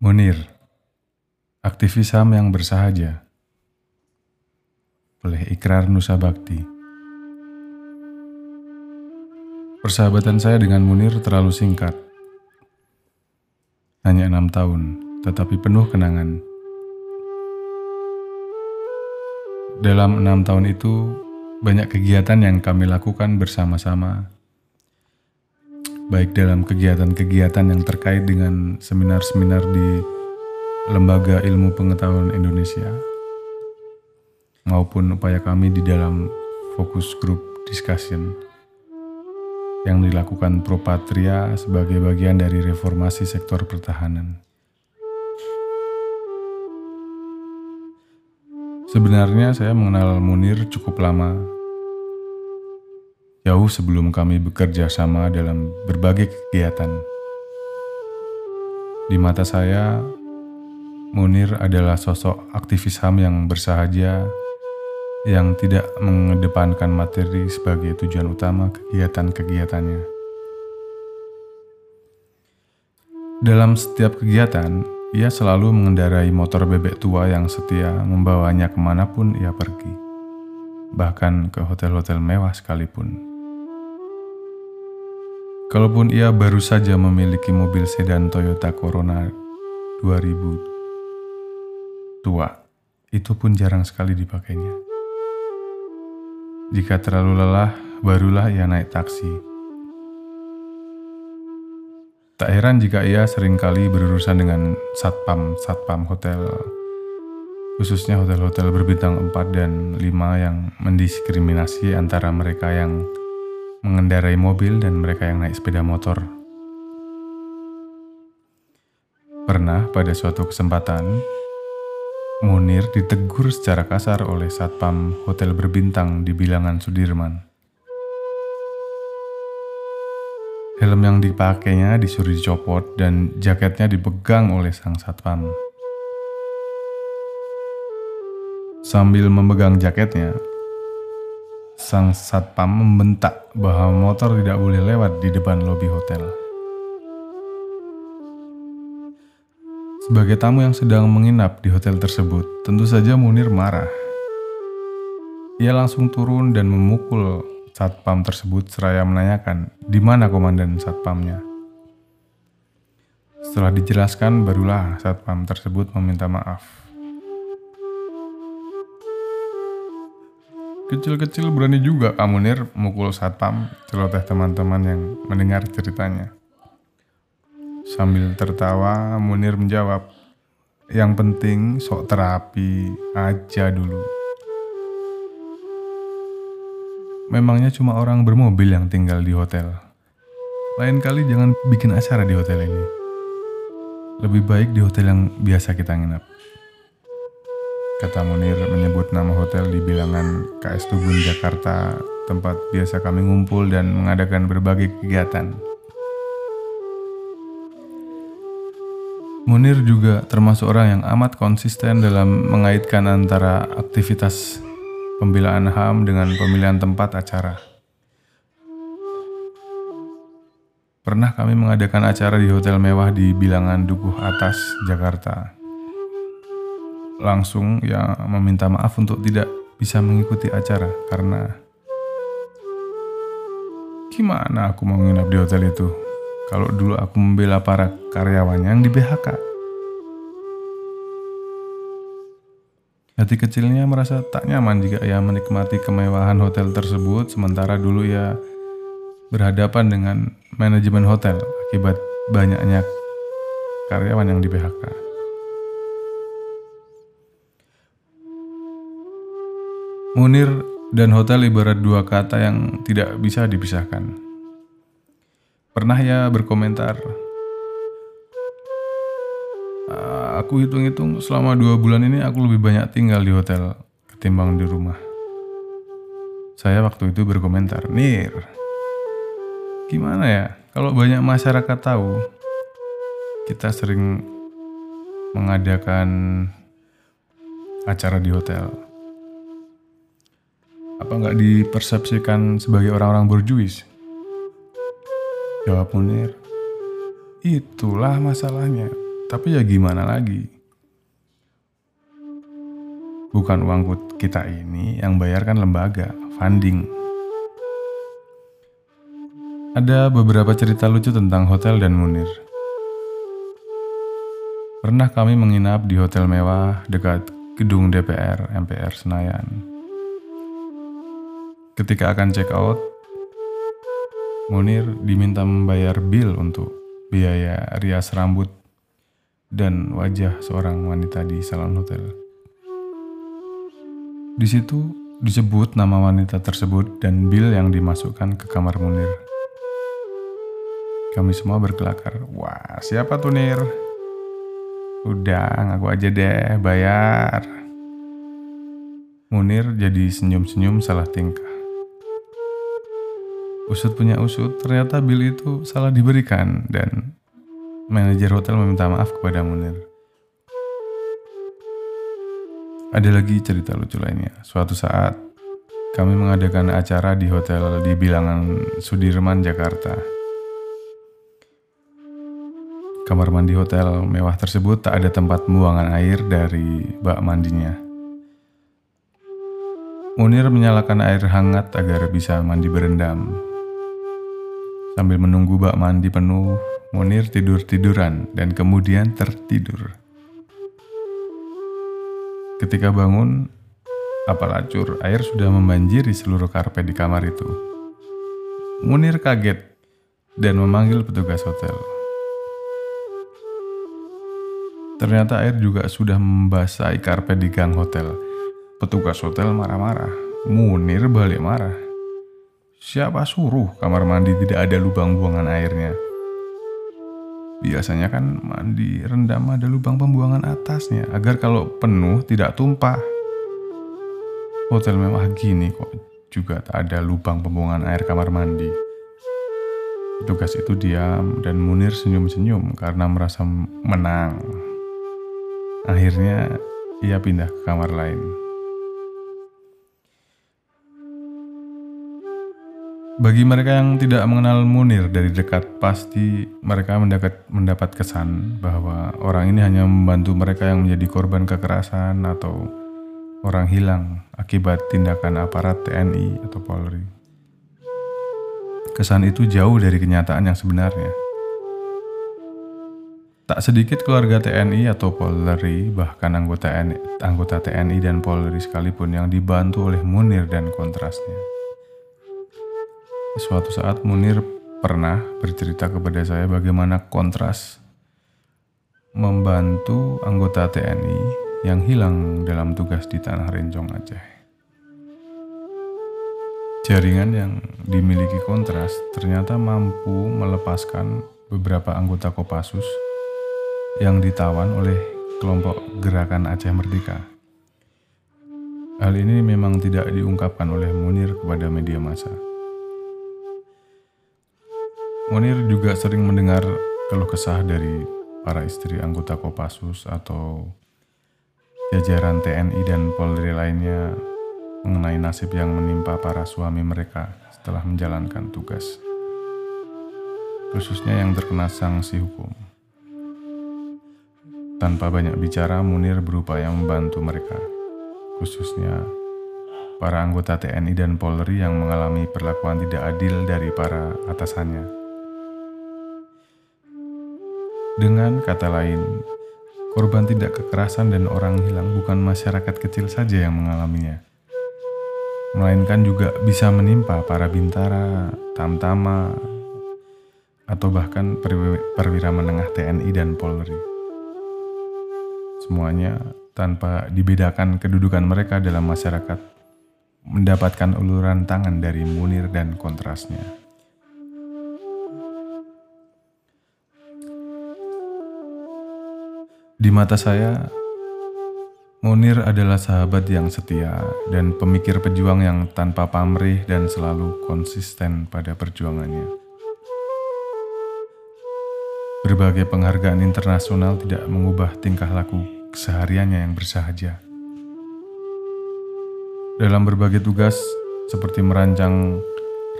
Munir, aktivis HAM yang bersahaja, oleh Ikrar Nusa Bakti. Persahabatan saya dengan Munir terlalu singkat, hanya enam tahun, tetapi penuh kenangan. Dalam enam tahun itu, banyak kegiatan yang kami lakukan bersama-sama baik dalam kegiatan-kegiatan yang terkait dengan seminar-seminar di Lembaga Ilmu Pengetahuan Indonesia maupun upaya kami di dalam fokus group discussion yang dilakukan Propatria sebagai bagian dari reformasi sektor pertahanan. Sebenarnya saya mengenal Munir cukup lama jauh sebelum kami bekerja sama dalam berbagai kegiatan. Di mata saya, Munir adalah sosok aktivis HAM yang bersahaja, yang tidak mengedepankan materi sebagai tujuan utama kegiatan-kegiatannya. Dalam setiap kegiatan, ia selalu mengendarai motor bebek tua yang setia membawanya ke mana pun ia pergi, bahkan ke hotel-hotel mewah sekalipun. Kalaupun ia baru saja memiliki mobil sedan Toyota Corona 2000 tua, itu pun jarang sekali dipakainya. Jika terlalu lelah, barulah ia naik taksi. Tak heran jika ia sering kali berurusan dengan satpam-satpam hotel, khususnya hotel-hotel berbintang 4 dan 5 yang mendiskriminasi antara mereka yang mengendarai mobil dan mereka yang naik sepeda motor. Pernah pada suatu kesempatan, Munir ditegur secara kasar oleh satpam hotel berbintang di bilangan Sudirman. Helm yang dipakainya disuruh dicopot dan jaketnya dipegang oleh sang satpam. Sambil memegang jaketnya, sang satpam membentak bahwa motor tidak boleh lewat di depan lobi hotel. Sebagai tamu yang sedang menginap di hotel tersebut, tentu saja Munir marah. Ia langsung turun dan memukul satpam tersebut seraya menanyakan di mana komandan satpamnya. Setelah dijelaskan, barulah satpam tersebut meminta maaf. Kecil-kecil berani juga kamu Nir mukul satpam, celoteh teman-teman yang mendengar ceritanya. Sambil tertawa, Munir menjawab, yang penting sok terapi aja dulu. Memangnya cuma orang bermobil yang tinggal di hotel. Lain kali jangan bikin acara di hotel ini. Lebih baik di hotel yang biasa kita nginap. Kata Munir menyebut nama hotel di bilangan KS Tubun Jakarta, tempat biasa kami ngumpul dan mengadakan berbagai kegiatan. Munir juga termasuk orang yang amat konsisten dalam mengaitkan antara aktivitas pembelaan HAM dengan pemilihan tempat acara. Pernah kami mengadakan acara di hotel mewah di bilangan Dukuh Atas, Jakarta langsung ya meminta maaf untuk tidak bisa mengikuti acara karena gimana aku mau nginap di hotel itu kalau dulu aku membela para karyawan yang di BHK. Hati kecilnya merasa tak nyaman jika ia menikmati kemewahan hotel tersebut sementara dulu ia berhadapan dengan manajemen hotel akibat banyaknya karyawan yang di BHK. Munir dan hotel ibarat dua kata yang tidak bisa dipisahkan. Pernah ya berkomentar, ah, aku hitung-hitung selama dua bulan ini aku lebih banyak tinggal di hotel ketimbang di rumah. Saya waktu itu berkomentar, Nir, gimana ya kalau banyak masyarakat tahu kita sering mengadakan acara di hotel apa nggak dipersepsikan sebagai orang-orang berjuis? Jawab Munir, itulah masalahnya. Tapi ya gimana lagi? Bukan uang kita ini yang bayarkan lembaga, funding. Ada beberapa cerita lucu tentang hotel dan Munir. Pernah kami menginap di hotel mewah dekat gedung DPR MPR Senayan. Ketika akan check out, Munir diminta membayar bill untuk biaya rias rambut dan wajah seorang wanita di salon hotel. Di situ disebut nama wanita tersebut dan bill yang dimasukkan ke kamar Munir. Kami semua berkelakar. Wah, siapa tuh Nir? Udah, ngaku aja deh, bayar. Munir jadi senyum-senyum salah tingkah. Usut punya usut, ternyata bill itu salah diberikan dan manajer hotel meminta maaf kepada Munir. Ada lagi cerita lucu lainnya. Suatu saat, kami mengadakan acara di hotel di bilangan Sudirman, Jakarta. Kamar mandi hotel mewah tersebut tak ada tempat pembuangan air dari bak mandinya. Munir menyalakan air hangat agar bisa mandi berendam Sambil menunggu bak mandi penuh, Munir tidur-tiduran dan kemudian tertidur. Ketika bangun, apalacur air sudah membanjiri seluruh karpet di kamar itu. Munir kaget dan memanggil petugas hotel. Ternyata air juga sudah membasahi karpet di gang hotel. Petugas hotel marah-marah. Munir balik marah. Siapa suruh kamar mandi tidak ada lubang buangan airnya? Biasanya kan mandi rendam ada lubang pembuangan atasnya agar kalau penuh tidak tumpah. Hotel mewah gini kok juga tak ada lubang pembuangan air kamar mandi. Tugas itu diam dan Munir senyum-senyum karena merasa menang. Akhirnya ia pindah ke kamar lain. Bagi mereka yang tidak mengenal Munir dari dekat, pasti mereka mendapat, mendapat kesan bahwa orang ini hanya membantu mereka yang menjadi korban kekerasan atau orang hilang akibat tindakan aparat TNI atau Polri. Kesan itu jauh dari kenyataan yang sebenarnya. Tak sedikit keluarga TNI atau Polri, bahkan anggota anggota TNI dan Polri sekalipun yang dibantu oleh Munir dan kontrasnya. Suatu saat Munir pernah bercerita kepada saya bagaimana kontras membantu anggota TNI yang hilang dalam tugas di Tanah Rencong Aceh. Jaringan yang dimiliki kontras ternyata mampu melepaskan beberapa anggota Kopassus yang ditawan oleh kelompok Gerakan Aceh Merdeka. Hal ini memang tidak diungkapkan oleh Munir kepada media massa. Munir juga sering mendengar keluh kesah dari para istri anggota Kopassus atau jajaran TNI dan Polri lainnya mengenai nasib yang menimpa para suami mereka setelah menjalankan tugas, khususnya yang terkena sanksi hukum. Tanpa banyak bicara, Munir berupaya membantu mereka, khususnya para anggota TNI dan Polri yang mengalami perlakuan tidak adil dari para atasannya. Dengan kata lain, korban tidak kekerasan dan orang hilang bukan masyarakat kecil saja yang mengalaminya, melainkan juga bisa menimpa para bintara, tamtama, atau bahkan perwira menengah TNI dan Polri. Semuanya tanpa dibedakan kedudukan mereka dalam masyarakat mendapatkan uluran tangan dari Munir dan kontrasnya. Di mata saya, Munir adalah sahabat yang setia dan pemikir pejuang yang tanpa pamrih dan selalu konsisten pada perjuangannya. Berbagai penghargaan internasional tidak mengubah tingkah laku kesehariannya yang bersahaja. Dalam berbagai tugas seperti merancang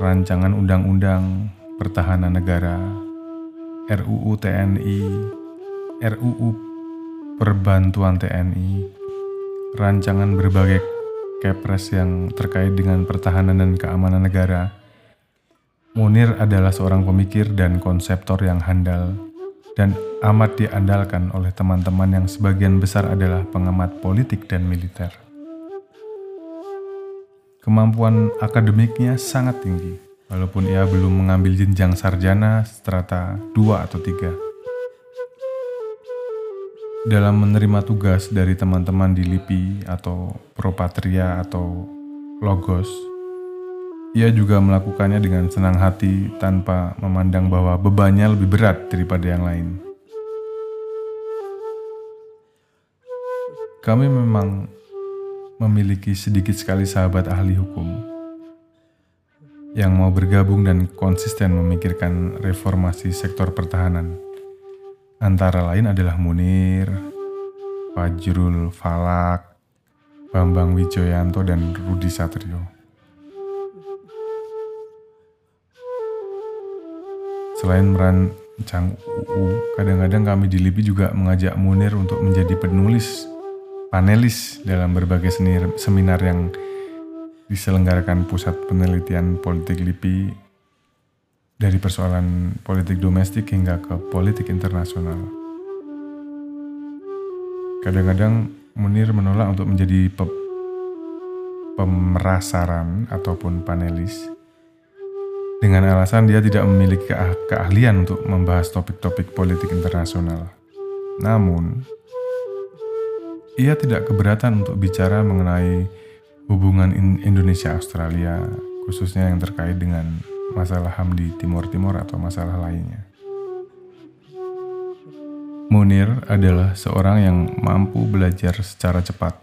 rancangan undang-undang pertahanan negara, RUU TNI, RUU Perbantuan TNI, rancangan berbagai kepres yang terkait dengan pertahanan dan keamanan negara, Munir adalah seorang pemikir dan konseptor yang handal dan amat diandalkan oleh teman-teman yang sebagian besar adalah pengamat politik dan militer. Kemampuan akademiknya sangat tinggi, walaupun ia belum mengambil jenjang sarjana strata 2 atau 3 dalam menerima tugas dari teman-teman di LIPI atau Propatria atau Logos, ia juga melakukannya dengan senang hati tanpa memandang bahwa bebannya lebih berat daripada yang lain. Kami memang memiliki sedikit sekali sahabat ahli hukum yang mau bergabung dan konsisten memikirkan reformasi sektor pertahanan. Antara lain adalah Munir, Fajrul Falak, Bambang Wijoyanto, dan Rudi Satrio. Selain merancang UU, kadang-kadang kami di LIPI juga mengajak Munir untuk menjadi penulis, panelis dalam berbagai seminar yang diselenggarakan Pusat Penelitian Politik LIPI dari persoalan politik domestik hingga ke politik internasional. Kadang-kadang Munir menolak untuk menjadi pe pemerasaran ataupun panelis dengan alasan dia tidak memiliki keah keahlian untuk membahas topik-topik politik internasional. Namun, ia tidak keberatan untuk bicara mengenai hubungan Indonesia-Australia, khususnya yang terkait dengan masalah HAM di Timur Timur atau masalah lainnya. Munir adalah seorang yang mampu belajar secara cepat,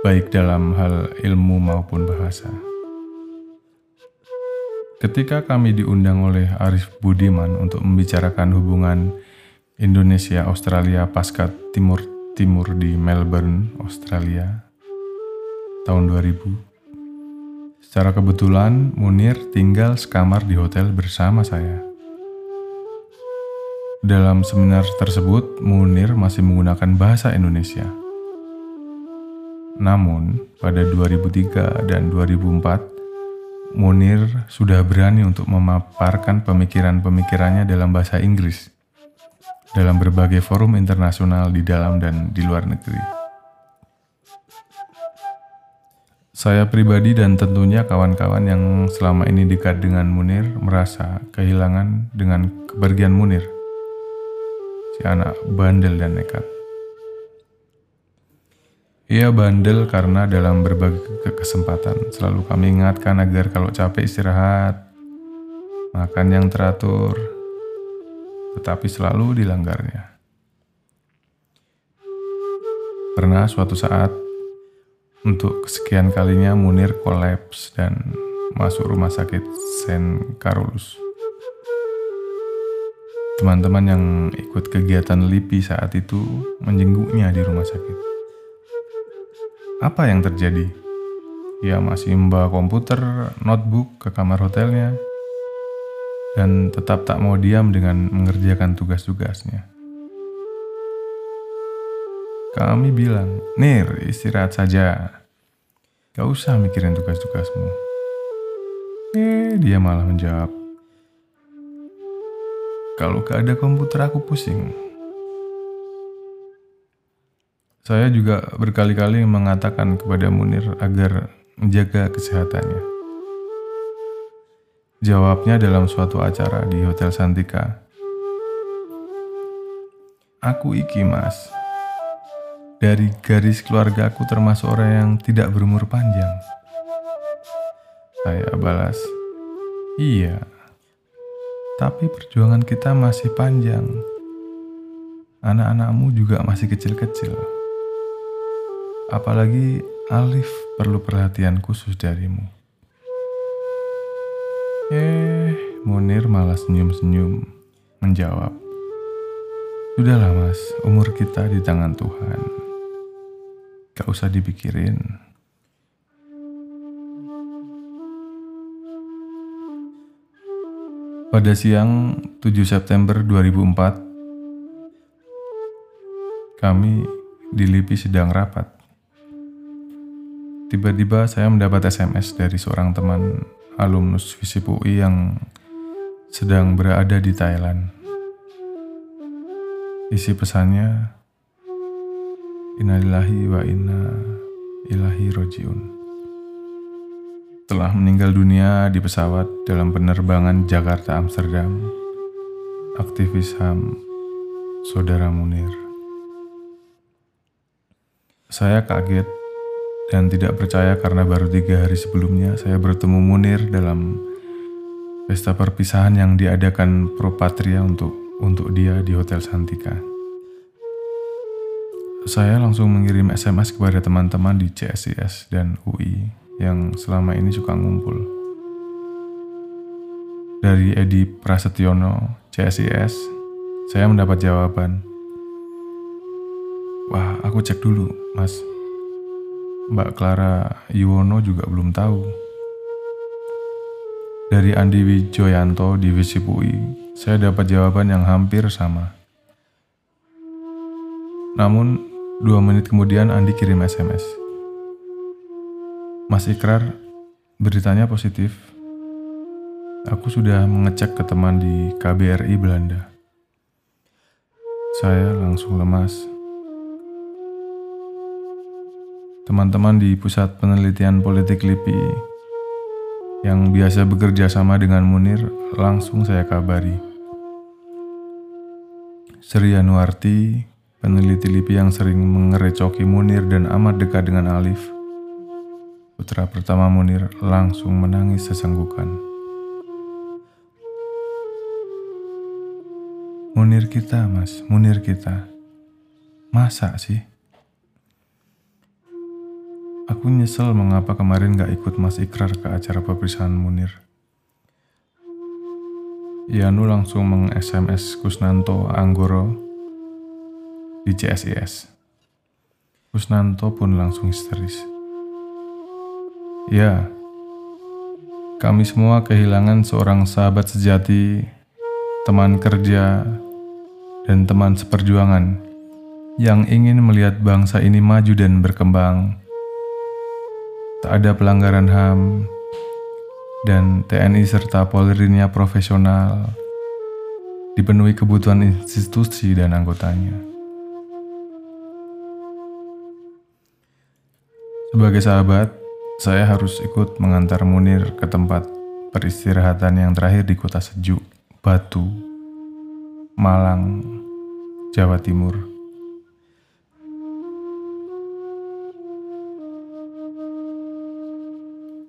baik dalam hal ilmu maupun bahasa. Ketika kami diundang oleh Arif Budiman untuk membicarakan hubungan Indonesia-Australia pasca Timur Timur di Melbourne, Australia, tahun 2000, Secara kebetulan, Munir tinggal sekamar di hotel bersama saya. Dalam seminar tersebut, Munir masih menggunakan bahasa Indonesia. Namun, pada 2003 dan 2004, Munir sudah berani untuk memaparkan pemikiran-pemikirannya dalam bahasa Inggris dalam berbagai forum internasional di dalam dan di luar negeri. Saya pribadi dan tentunya kawan-kawan yang selama ini dekat dengan Munir merasa kehilangan dengan kepergian Munir. Si anak bandel dan nekat. Ia bandel karena dalam berbagai kesempatan selalu kami ingatkan agar kalau capek istirahat, makan yang teratur, tetapi selalu dilanggarnya. Pernah suatu saat untuk kesekian kalinya Munir kolaps dan masuk rumah sakit Saint Carolus. Teman-teman yang ikut kegiatan LIPI saat itu menjengguknya di rumah sakit. Apa yang terjadi? Ia masih membawa komputer, notebook ke kamar hotelnya, dan tetap tak mau diam dengan mengerjakan tugas-tugasnya. Kami bilang, Nir, istirahat saja. Gak usah mikirin tugas-tugasmu. Eh, dia malah menjawab, kalau gak ada komputer aku pusing. Saya juga berkali-kali mengatakan kepada Munir agar menjaga kesehatannya. Jawabnya dalam suatu acara di Hotel Santika. Aku iki mas, dari garis keluarga aku termasuk orang yang tidak berumur panjang. Saya balas, iya, tapi perjuangan kita masih panjang. Anak-anakmu juga masih kecil-kecil. Apalagi Alif perlu perhatian khusus darimu. Eh, Munir malah senyum-senyum menjawab. Sudahlah mas, umur kita di tangan Tuhan. Gak usah dipikirin. Pada siang 7 September 2004, Kami di LIPI sedang rapat. Tiba-tiba saya mendapat SMS dari seorang teman alumnus FISIP UI yang sedang berada di Thailand. Isi pesannya, Innalillahi wa inna ilahi rojiun. Telah meninggal dunia di pesawat dalam penerbangan Jakarta-Amsterdam, aktivis HAM Saudara Munir. Saya kaget dan tidak percaya karena baru tiga hari sebelumnya saya bertemu Munir dalam pesta perpisahan yang diadakan Pro Patria untuk untuk dia di Hotel Santika. Saya langsung mengirim SMS kepada teman-teman di CSIS dan UI yang selama ini suka ngumpul. Dari Edi Prasetyono, CSIS, saya mendapat jawaban. Wah, aku cek dulu, Mas. Mbak Clara Yuwono juga belum tahu. Dari Andi Wijoyanto di UI, saya dapat jawaban yang hampir sama. Namun, Dua menit kemudian Andi kirim SMS. Mas Ikrar, beritanya positif. Aku sudah mengecek ke teman di KBRI Belanda. Saya langsung lemas. Teman-teman di Pusat Penelitian Politik LIPI yang biasa bekerja sama dengan Munir langsung saya kabari. Sri Anuarti, Peneliti LIPI yang sering mengerecoki Munir dan amat dekat dengan Alif. Putra pertama Munir langsung menangis sesenggukan. Munir kita, mas, Munir kita. Masa sih? Aku nyesel mengapa kemarin gak ikut Mas Ikrar ke acara perpisahan Munir. Yanu langsung meng-SMS Kusnanto Anggoro di CSIS. Kusnanto pun langsung histeris. Ya, kami semua kehilangan seorang sahabat sejati, teman kerja, dan teman seperjuangan yang ingin melihat bangsa ini maju dan berkembang. Tak ada pelanggaran HAM, dan TNI serta Polri-nya profesional, dipenuhi kebutuhan institusi dan anggotanya. Sebagai sahabat, saya harus ikut mengantar Munir ke tempat peristirahatan yang terakhir di kota sejuk, Batu, Malang, Jawa Timur.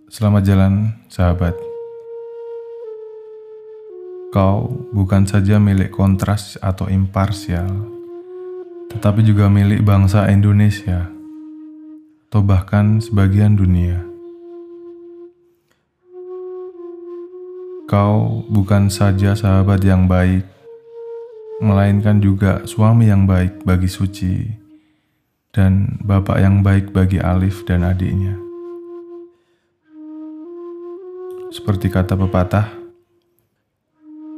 Selamat jalan, sahabat. Kau bukan saja milik kontras atau imparsial, tetapi juga milik bangsa Indonesia atau bahkan sebagian dunia. Kau bukan saja sahabat yang baik, melainkan juga suami yang baik bagi Suci dan bapak yang baik bagi Alif dan adiknya. Seperti kata pepatah,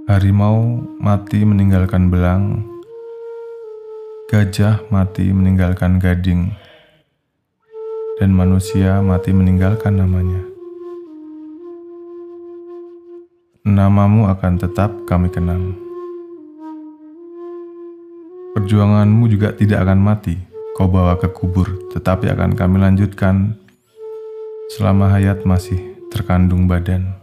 harimau mati meninggalkan belang, gajah mati meninggalkan gading dan manusia mati meninggalkan namanya. Namamu akan tetap kami kenang. Perjuanganmu juga tidak akan mati, kau bawa ke kubur, tetapi akan kami lanjutkan selama hayat masih terkandung badan.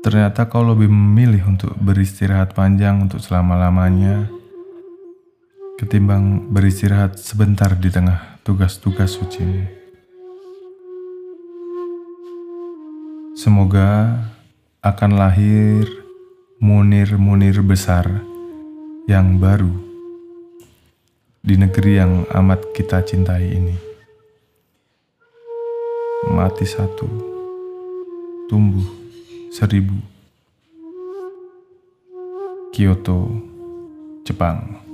Ternyata kau lebih memilih untuk beristirahat panjang untuk selama-lamanya ketimbang beristirahat sebentar di tengah tugas-tugas suci. Semoga akan lahir munir-munir besar yang baru di negeri yang amat kita cintai ini. Mati satu, tumbuh seribu. Kyoto, Jepang.